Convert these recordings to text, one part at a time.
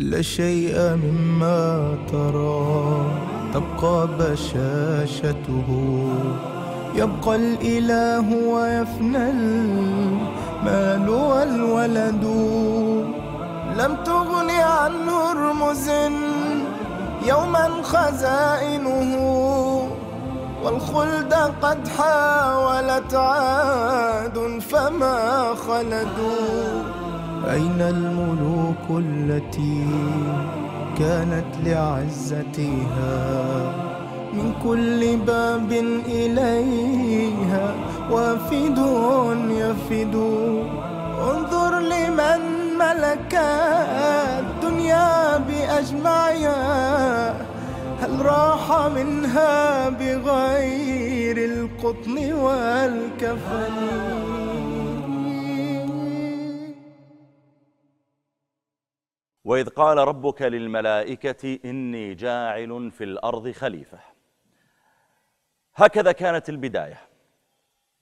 لا شيء مما ترى. تبقى بشاشته. يبقى الإله ويفنى المال والولد. لم تغن عنه رمز يوما خزائنه. والخلد قد حاولت عاد فما خلدوا. أين الملوك التي كانت لعزتها من كل باب إليها وافد يفد. انظر لمن ملك الدنيا بأجمعها. هل راح منها بغير القطن والكفن؟ وإذ قال ربك للملائكة إني جاعل في الأرض خليفة. هكذا كانت البداية.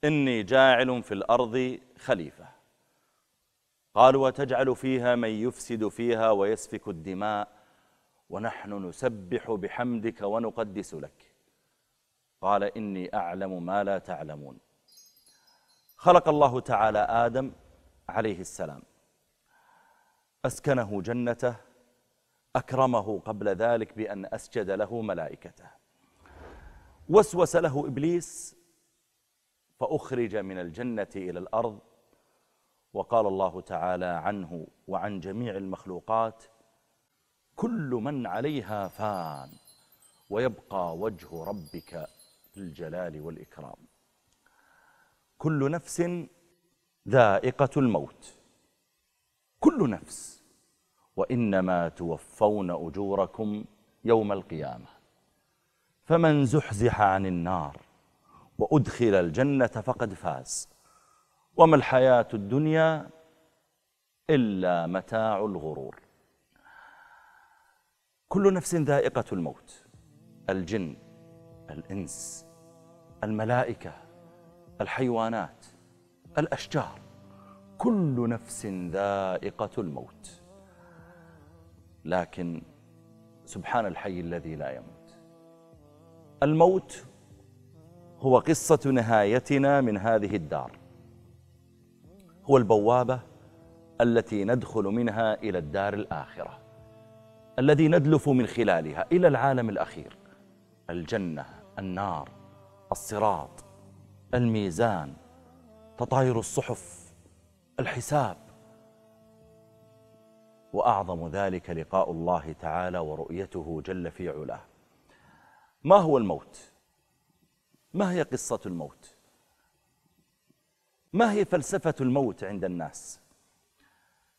إني جاعل في الأرض خليفة. قالوا وتجعل فيها من يفسد فيها ويسفك الدماء؟ ونحن نسبح بحمدك ونقدس لك. قال إني أعلم ما لا تعلمون. خلق الله تعالى آدم عليه السلام. أسكنه جنته أكرمه قبل ذلك بأن أسجد له ملائكته. وسوس له إبليس فأخرج من الجنة إلى الأرض وقال الله تعالى عنه وعن جميع المخلوقات كل من عليها فان ويبقى وجه ربك الجلال والإكرام. كل نفس ذائقة الموت. كل نفس وإنما توفون أجوركم يوم القيامة. فمن زحزح عن النار وأدخل الجنة فقد فاز. وما الحياة الدنيا إلا متاع الغرور. كل نفس ذائقة الموت الجن الإنس الملائكة الحيوانات الأشجار. كل نفس ذائقة الموت. لكن سبحان الحي الذي لا يموت. الموت هو قصة نهايتنا من هذه الدار. هو البوابة التي ندخل منها إلى الدار الآخرة. الذي ندلف من خلالها إلى العالم الأخير. الجنة النار الصراط الميزان تطاير الصحف. الحساب وأعظم ذلك لقاء الله تعالى ورؤيته جل في علاه ما هو الموت؟ ما هي قصة الموت؟ ما هي فلسفة الموت عند الناس؟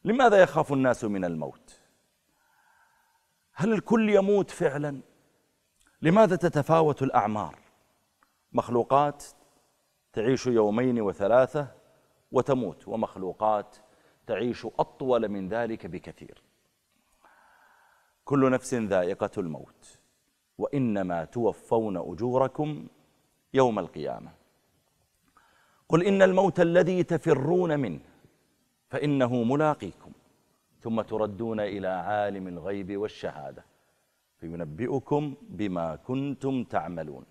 لماذا يخاف الناس من الموت؟ هل الكل يموت فعلا؟ لماذا تتفاوت الأعمار؟ مخلوقات تعيش يومين وثلاثة وتموت ومخلوقات تعيش أطول من ذلك بكثير. كل نفس ذائقة الموت وإنما توفون أجوركم يوم القيامة. قل إن الموت الذي تفرون منه فإنه ملاقيكم ثم تردون إلى عالم الغيب والشهادة فينبئكم بما كنتم تعملون.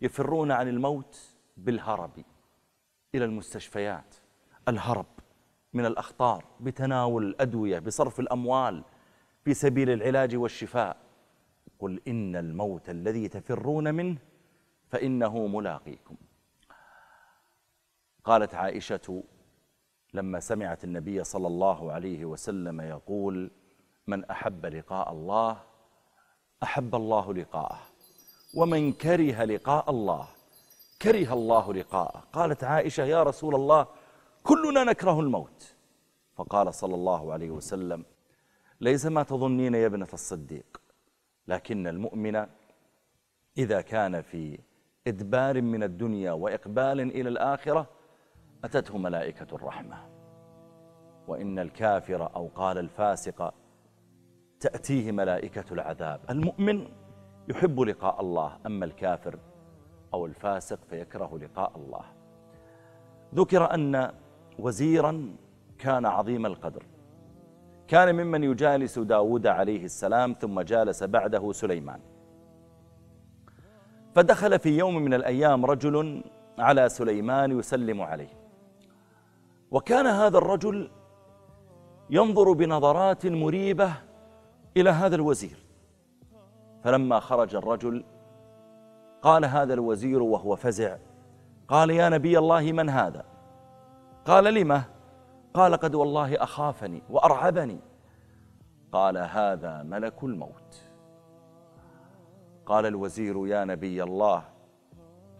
يفرون عن الموت بالهرب إلى المستشفيات الهرب من الأخطار بتناول الأدوية بصرف الأموال في سبيل العلاج والشفاء. قل إن الموت الذي تفرون منه فإنه ملاقيكم. قالت عائشة لما سمعت النبي صلى الله عليه وسلم يقول من أحب لقاء الله أحب الله لقاءه ومن كره لقاء الله كره الله لقاءه. قالت عائشة يا رسول الله كلنا نكره الموت. فقال صلى الله عليه وسلم ليس ما تظنين يا ابنة الصديق لكن المؤمن إذا كان في إدبار من الدنيا وإقبال إلى الآخرة أتته ملائكة الرحمة. وإن الكافر أو قال الفاسق تأتيه ملائكة العذاب. المؤمن يحب لقاء الله أما الكافر أو الفاسق فيكره لقاء الله. ذكر أن وزيرا كان عظيم القدر. كان ممن يجالس داود عليه السلام ثم جالس بعده سليمان. فدخل في يوم من الأيام رجل على سليمان يسلم عليه. وكان هذا الرجل ينظر بنظرات مريبة إلى هذا الوزير. فلما خرج الرجل قال هذا الوزير وهو فزع. قال يا نبي الله من هذا؟ قال لمه قال قد والله أخافني وأرعبني. قال هذا ملك الموت. قال الوزير يا نبي الله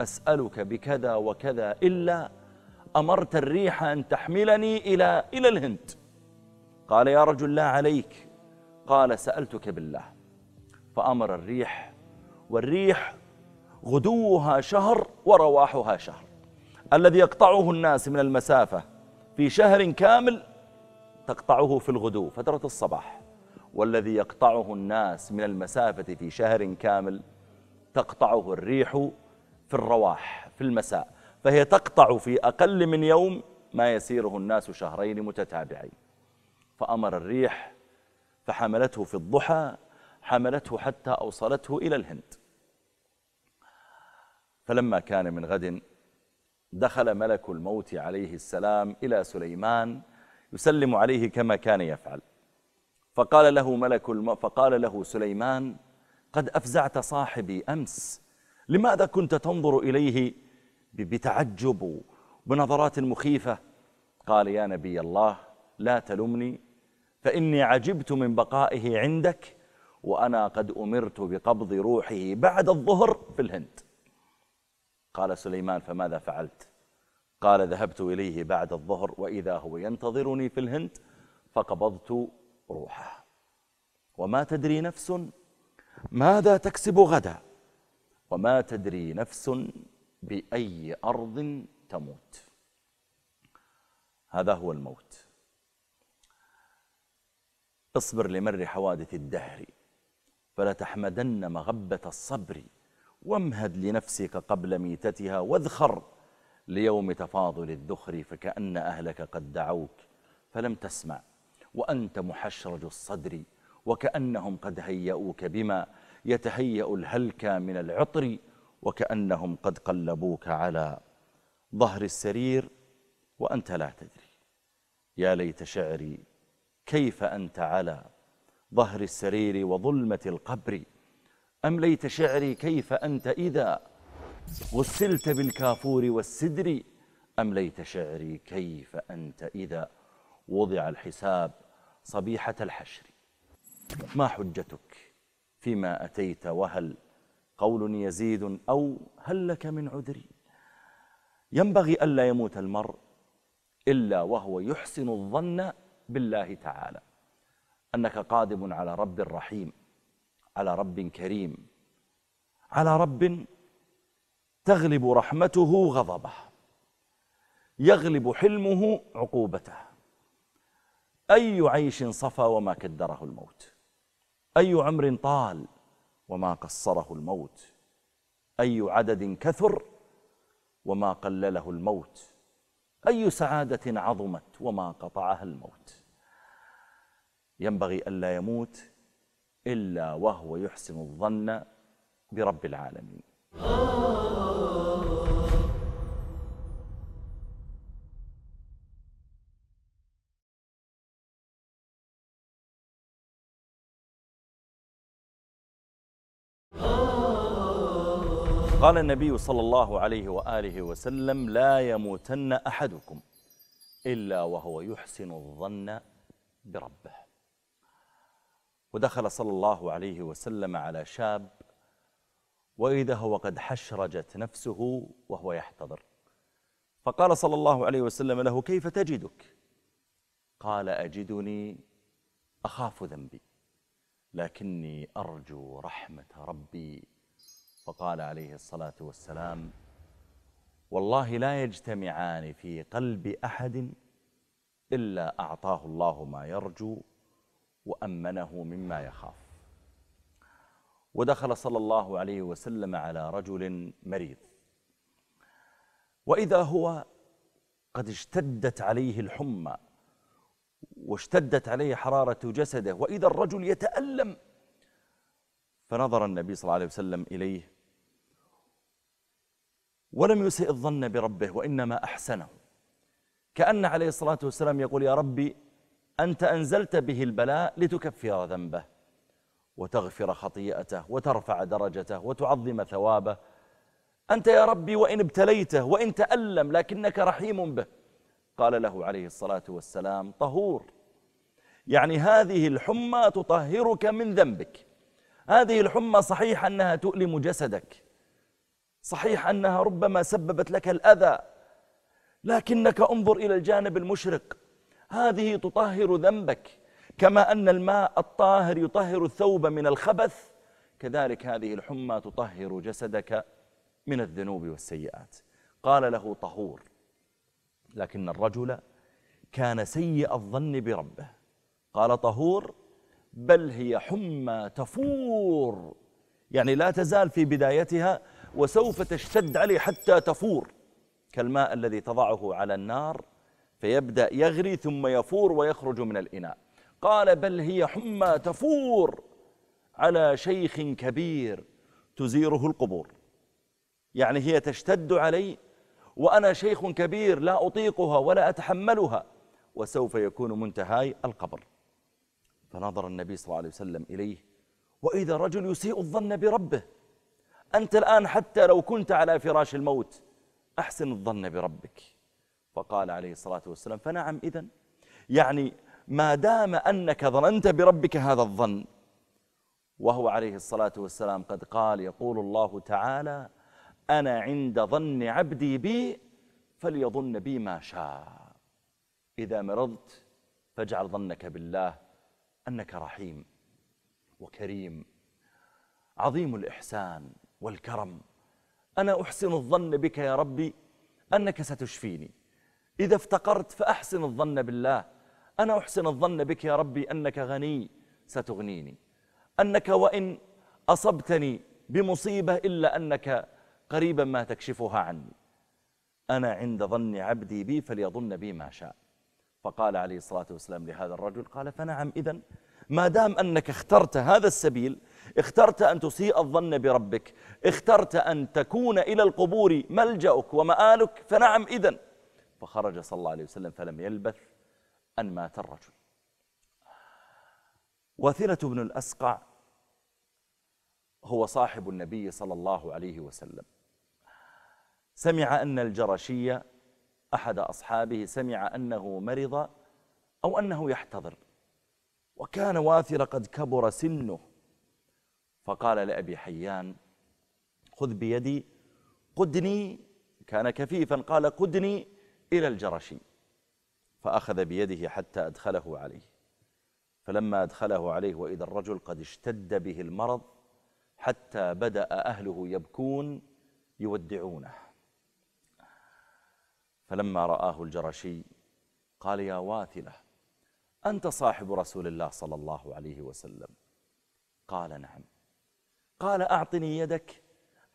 أسألك بكذا وكذا إلا أمرت الريح أن تحملني إلى, إلى الهند. قال يا رجل لا عليك. قال سألتك بالله. فأمر الريح والريح غدوها شهر ورواحها شهر. الذي يقطعه الناس من المسافة في شهر كامل تقطعه في الغدو فترة الصباح. والذي يقطعه الناس من المسافة في شهر كامل تقطعه الريح في الرواح في المساء. فهي تقطع في أقل من يوم ما يسيره الناس شهرين متتابعين. فأمر الريح فحملته في الضحى حملته حتى أوصلته إلى الهند. فلما كان من غد دخل ملك الموت عليه السلام إلى سليمان يسلم عليه كما كان يفعل. فقال له ملك الم... فقال له سليمان قد أفزعت صاحبي أمس لماذا كنت تنظر إليه بتعجب بنظرات مخيفة؟ قال يا نبي الله لا تلمني فإني عجبت من بقائه عندك وأنا قد أمرت بقبض روحه بعد الظهر في الهند. قال سليمان فماذا فعلت؟ قال ذهبت إليه بعد الظهر وإذا هو ينتظرني في الهند فقبضت روحه. وما تدري نفس ماذا تكسب غدا وما تدري نفس بأي أرض تموت. هذا هو الموت. اصبر لمر حوادث الدهر فلا تحمدن مغبة الصبر. وامهد لنفسك قبل ميتتها واذخر ليوم تفاضل الذخر فكأن أهلك قد دعوك فلم تسمع وأنت محشرج الصدر وكأنهم قد هيئوك بما يتهيأ الهلكى من العطر وكأنهم قد قلبوك على ظهر السرير وأنت لا تدري. يا ليت شعري كيف أنت على ظهر السرير وظلمة القبر. أم ليت شعري كيف أنت إذا غسلت بالكافور والسدر؟ أم ليت شعري كيف أنت إذا وضع الحساب صبيحة الحشر؟ ما حجتك فيما أتيت وهل قول يزيد أو هل لك من عذري ينبغي ألا يموت المرء إلا وهو يحسن الظن بالله تعالى أنك قادم على رب رحيم على رب كريم على رب تغلب رحمته غضبه يغلب حلمه عقوبته. أي عيش صفى وما كدره الموت أي عمر طال وما قصره الموت أي عدد كثر وما قلله الموت أي سعادة عظمت وما قطعها الموت. ينبغي ألا يموت إلا وهو يحسن الظن برب العالمين. قال النبي صلى الله عليه وآله وسلم لا يموتن أحدكم إلا وهو يحسن الظن بربه. ودخل صلى الله عليه وسلم على شاب وإذا هو قد حشرجت نفسه وهو يحتضر. فقال صلى الله عليه وسلم له كيف تجدك؟ قال أجدني أخاف ذنبي لكني أرجو رحمة ربي. فقال عليه الصلاة والسلام والله لا يجتمعان في قلب أحد إلا أعطاه الله ما يرجو وأمنه مما يخاف. ودخل صلى الله عليه وسلم على رجل مريض. وإذا هو قد اشتدت عليه الحمى واشتدت عليه حرارة جسده وإذا الرجل يتألم فنظر النبي صلى الله عليه وسلم إليه ولم يسئ الظن بربه وإنما أحسنه. كأن عليه الصلاة والسلام يقول يا ربي أنت أنزلت به البلاء لتكفر ذنبه وتغفر خطيئته وترفع درجته وتعظم ثوابه. أنت يا ربي وإن ابتليته وإن تألم لكنك رحيم به. قال له عليه الصلاة والسلام طهور. يعني هذه الحمى تطهرك من ذنبك. هذه الحمى صحيح أنها تؤلم جسدك. صحيح أنها ربما سببت لك الأذى. لكنك انظر إلى الجانب المشرق. هذه تطهر ذنبك كما أن الماء الطاهر يطهر الثوب من الخبث كذلك هذه الحمى تطهر جسدك من الذنوب والسيئات. قال له طهور لكن الرجل كان سيء الظن بربه. قال طهور بل هي حمى تفور يعني لا تزال في بدايتها وسوف تشتد عليه حتى تفور كالماء الذي تضعه على النار فيبدأ يغري ثم يفور ويخرج من الإناء. قال بل هي حمى تفور على شيخ كبير تزيره القبور. يعني هي تشتد علي وأنا شيخ كبير لا أطيقها ولا أتحملها وسوف يكون منتهاي القبر. فنظر النبي صلى الله عليه وسلم إليه وإذا رجل يسيء الظن بربه أنت الآن حتى لو كنت على فراش الموت أحسن الظن بربك. فقال عليه الصلاة والسلام فنعم إذن. يعني ما دام أنك ظننت بربك هذا الظن وهو عليه الصلاة والسلام قد قال يقول الله تعالى أنا عند ظن عبدي بي فليظن بي ما شاء. إذا مرضت فاجعل ظنك بالله أنك رحيم وكريم. عظيم الإحسان والكرم. أنا أحسن الظن بك يا ربي أنك ستشفيني. إذا افتقرت فأحسن الظن بالله. أنا أحسن الظن بك يا ربي أنك غني ستغنيني. أنك وإن أصبتني بمصيبة إلا أنك قريبا ما تكشفها عني. أنا عند ظن عبدي بي فليظن بي ما شاء. فقال عليه الصلاة والسلام لهذا الرجل قال فنعم إذن. ما دام أنك اخترت هذا السبيل اخترت أن تسيء الظن بربك اخترت أن تكون إلى القبور ملجأك ومآلك فنعم إذن. فخرج صلى الله عليه وسلم فلم يلبث أن مات الرجل. واثلة بن الأسقع هو صاحب النبي صلى الله عليه وسلم. سمع أن الجرشية أحد أصحابه سمع أنه مرض أو أنه يحتضر وكان واثر قد كبر سنه. فقال لأبي حيان خذ بيدي قدني. كان كفيفا قال قدني. إلى الجرشي فأخذ بيده حتى أدخله عليه. فلما أدخله عليه وإذا الرجل قد اشتد به المرض حتى بدأ أهله يبكون يودعونه. فلما رآه الجرشي قال يا واثلة أنت صاحب رسول الله صلى الله عليه وسلم. قال نعم. قال أعطني يدك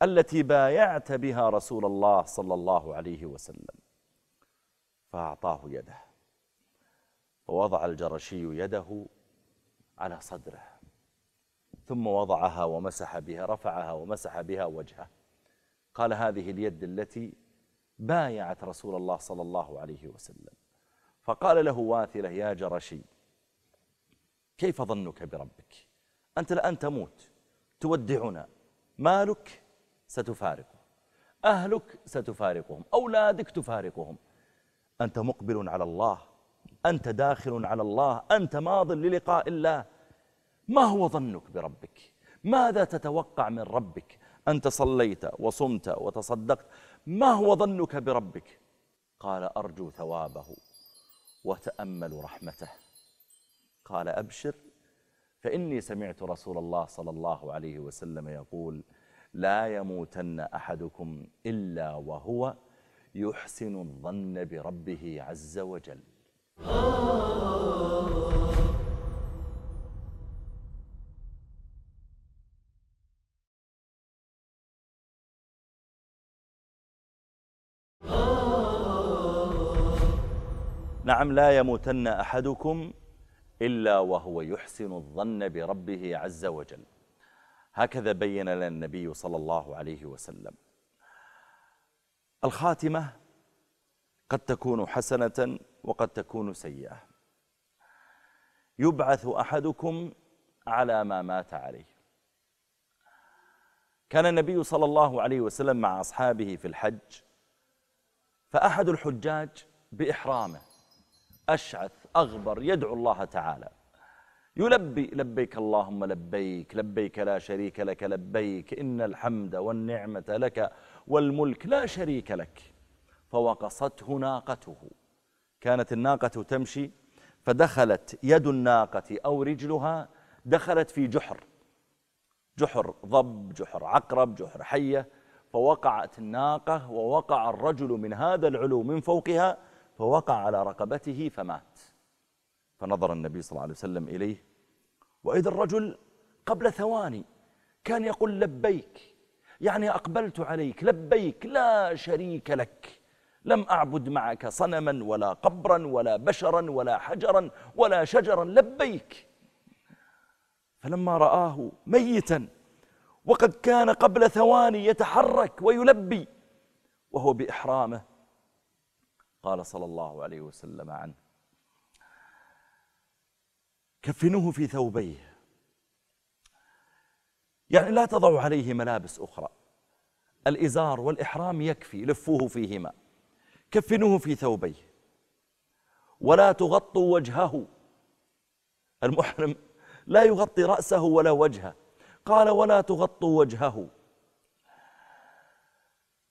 التي بايعت بها رسول الله صلى الله عليه وسلم. فأعطاه يده. ووضع الجرشي يده على صدره. ثم وضعها ومسح بها رفعها ومسح بها وجهه. قال هذه اليد التي بايعت رسول الله صلى الله عليه وسلم. فقال له واثلة يا جرشي كيف ظنك بربك؟ أنت الآن تموت. تودعنا. مالك ستفارقه. أهلك ستفارقهم. أولادك تفارقهم. أنت مقبل على الله أنت داخل على الله أنت ماض للقاء الله. ما هو ظنك بربك؟ ماذا تتوقع من ربك؟ أنت صليت وصمت وتصدقت ما هو ظنك بربك؟ قال أرجو ثوابه وتأمل رحمته. قال أبشر فإني سمعت رسول الله صلى الله عليه وسلم يقول لا يموتن أحدكم إلا وهو يحسن الظن بربه عز وجل. نعم لا يموتن أحدكم إلا وهو يحسن الظن بربه عز وجل. هكذا بين لنا النبي صلى الله عليه وسلم. الخاتمة قد تكون حسنة وقد تكون سيئة. يبعث أحدكم على ما مات عليه. كان النبي صلى الله عليه وسلم مع أصحابه في الحج فأحد الحجاج بإحرامه أشعث أغبر يدعو الله تعالى. يلبي لبيك اللهم لبيك لبيك لا شريك لك لبيك إن الحمد والنعمة لك والملك لا شريك لك. فوقصته ناقته. كانت الناقة تمشي فدخلت يد الناقة أو رجلها دخلت في جحر. جحر ضب جحر عقرب جحر حية. فوقعت الناقة ووقع الرجل من هذا العلو من فوقها فوقع على رقبته فمات. فنظر النبي صلى الله عليه وسلم إليه. وإذا الرجل قبل ثواني كان يقول لبيك يعني أقبلت عليك لبيك لا شريك لك. لم أعبد معك صنما ولا قبرا ولا بشرا ولا حجرا ولا شجرا لبيك. فلما رآه ميتا وقد كان قبل ثواني يتحرك ويلبي وهو بإحرامه. قال صلى الله عليه وسلم عنه كفنوه في ثوبيه. يعني لا تضعوا عليه ملابس أخرى. الإزار والإحرام يكفي لفوه فيهما. كفنوه في ثوبيه. ولا تغطوا وجهه. المحرم لا يغطي رأسه ولا وجهه. قال ولا تغطوا وجهه.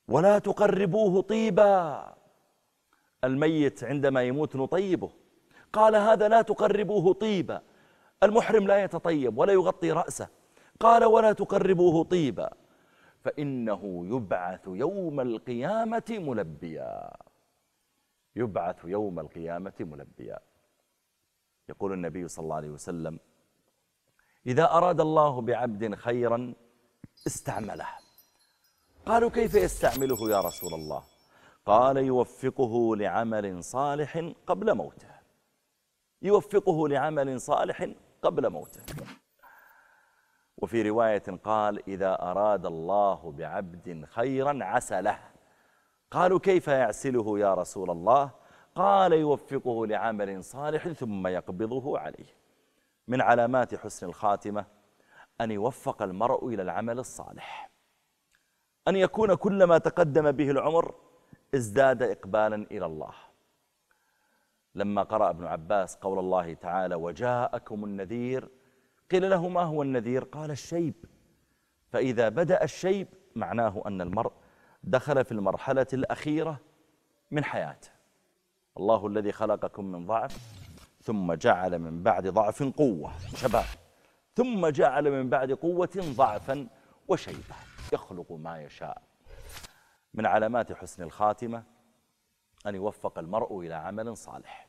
ولا تقربوه طيبا. الميت عندما يموت نطيبه. قال هذا لا تقربوه طيبا. المحرم لا يتطيب ولا يغطي رأسه. قال ولا تقربوه طيبا فإنه يبعث يوم القيامة ملبيا. يبعث يوم القيامة ملبيا. يقول النبي صلى الله عليه وسلم إذا أراد الله بعبد خيرا استعمله. قالوا كيف يستعمله يا رسول الله؟ قال يوفقه لعمل صالح قبل موته. يوفقه لعمل صالح قبل موته. وفي رواية قال إذا أراد الله بعبد خيرا عسله قالوا كيف يعسله يا رسول الله؟ قال يوفقه لعمل صالح ثم يقبضه عليه. من علامات حسن الخاتمة أن يوفق المرء إلى العمل الصالح. أن يكون كلما تقدم به العمر ازداد إقبالا إلى الله. لما قرأ ابن عباس قول الله تعالى وجاءكم النذير قيل له ما هو النذير؟ قال الشيب. فإذا بدأ الشيب معناه أن المرء دخل في المرحلة الأخيرة من حياته. الله الذي خلقكم من ضعف ثم جعل من بعد ضعف قوة. شباب ثم جعل من بعد قوة ضعفا وشيبة يخلق ما يشاء. من علامات حسن الخاتمة أن يوفق المرء إلى عمل صالح.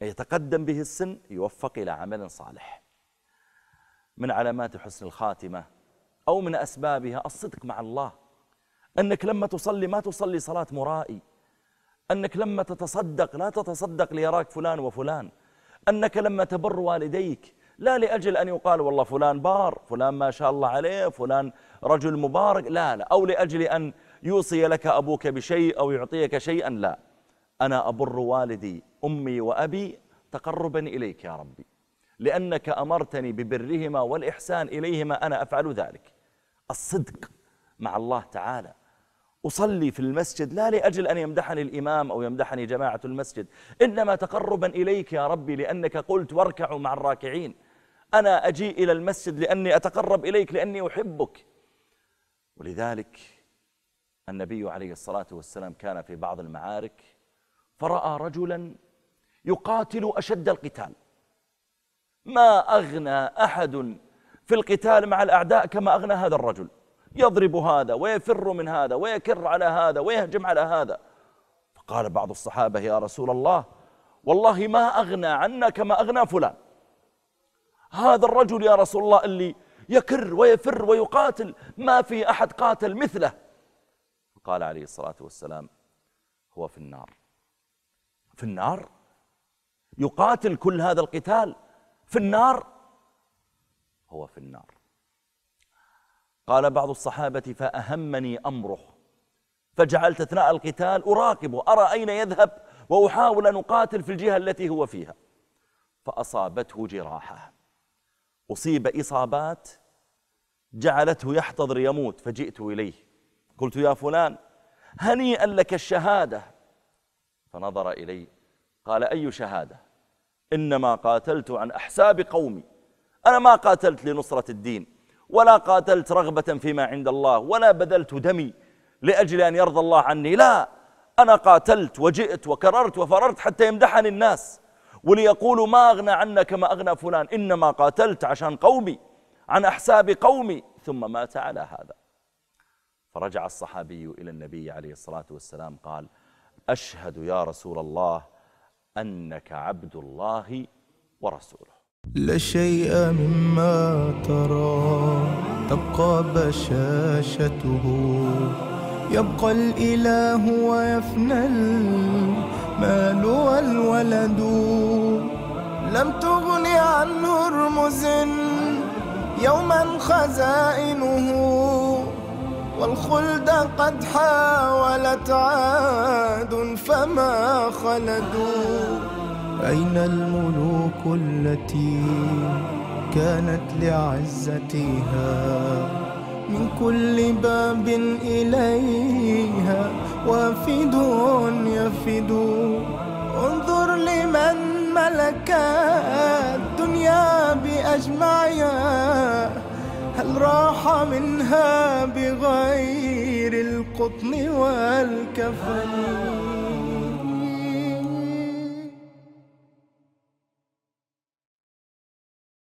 يتقدم به السن يوفق إلى عمل صالح. من علامات حسن الخاتمة أو من أسبابها الصدق مع الله. أنك لما تصلي ما تصلي صلاة مرائي. أنك لما تتصدق لا تتصدق ليراك فلان وفلان. أنك لما تبر والديك لا لأجل أن يقال والله فلان بار فلان ما شاء الله عليه فلان رجل مبارك لا لا. أو لأجل أن يوصي لك أبوك بشيء أو يعطيك شيئا لا. أنا أبر والدي أمي وأبي تقربا إليك يا ربي. لأنك أمرتني ببرهما والإحسان إليهما أنا أفعل ذلك. الصدق مع الله تعالى. أصلي في المسجد لا لأجل أن يمدحني الإمام أو يمدحني جماعة المسجد إنما تقربا إليك يا ربي لأنك قلت واركعوا مع الراكعين. أنا أجي إلى المسجد لأني أتقرب إليك لأني أحبك. ولذلك النبي عليه الصلاة والسلام كان في بعض المعارك فرأى رجلا يقاتل أشد القتال. ما أغنى أحد في القتال مع الأعداء كما أغنى هذا الرجل. يضرب هذا ويفر من هذا ويكر على هذا ويهجم على هذا. فقال بعض الصحابة يا رسول الله والله ما أغنى عنا كما أغنى فلان. هذا الرجل يا رسول الله اللي يكر ويفر ويقاتل ما في أحد قاتل مثله. قال عليه الصلاة والسلام هو في النار. في النار؟ يقاتل كل هذا القتال؟ في النار؟ هو في النار. قال بعض الصحابة فأهمني أمره فجعلت أثناء القتال أراقبه أرى أين يذهب وأحاول أن أقاتل في الجهة التي هو فيها. فأصابته جراحة. أصيب إصابات جعلته يحتضر يموت فجئت إليه. قلت يا فلان هنيئا لك الشهادة. فنظر إلي قال أي شهادة؟ إنما قاتلت عن أحساب قومي. أنا ما قاتلت لنصرة الدين ولا قاتلت رغبة فيما عند الله ولا بذلت دمي لأجل أن يرضى الله عني. لا أنا قاتلت وجئت وكررت وفررت حتى يمدحني الناس وليقولوا ما أغنى عنك كما أغنى فلان. إنما قاتلت عشان قومي عن أحساب قومي. ثم مات على هذا. فرجع الصحابي إلى النبي عليه الصلاة والسلام قال أشهد يا رسول الله أنك عبد الله ورسوله. لا شيء مما ترى تبقى بشاشته. يبقى الإله ويفنى المال والولد. لم تغن عن هرمز يوما خزائنه. والخلد قد حاولت عاد فما خلدوا. أين الملوك التي كانت لعزتها؟ من كل باب إليها وافد يفد. انظر لمن ملك الدنيا بأجمعها. هل راح منها بغير القطن والكفن؟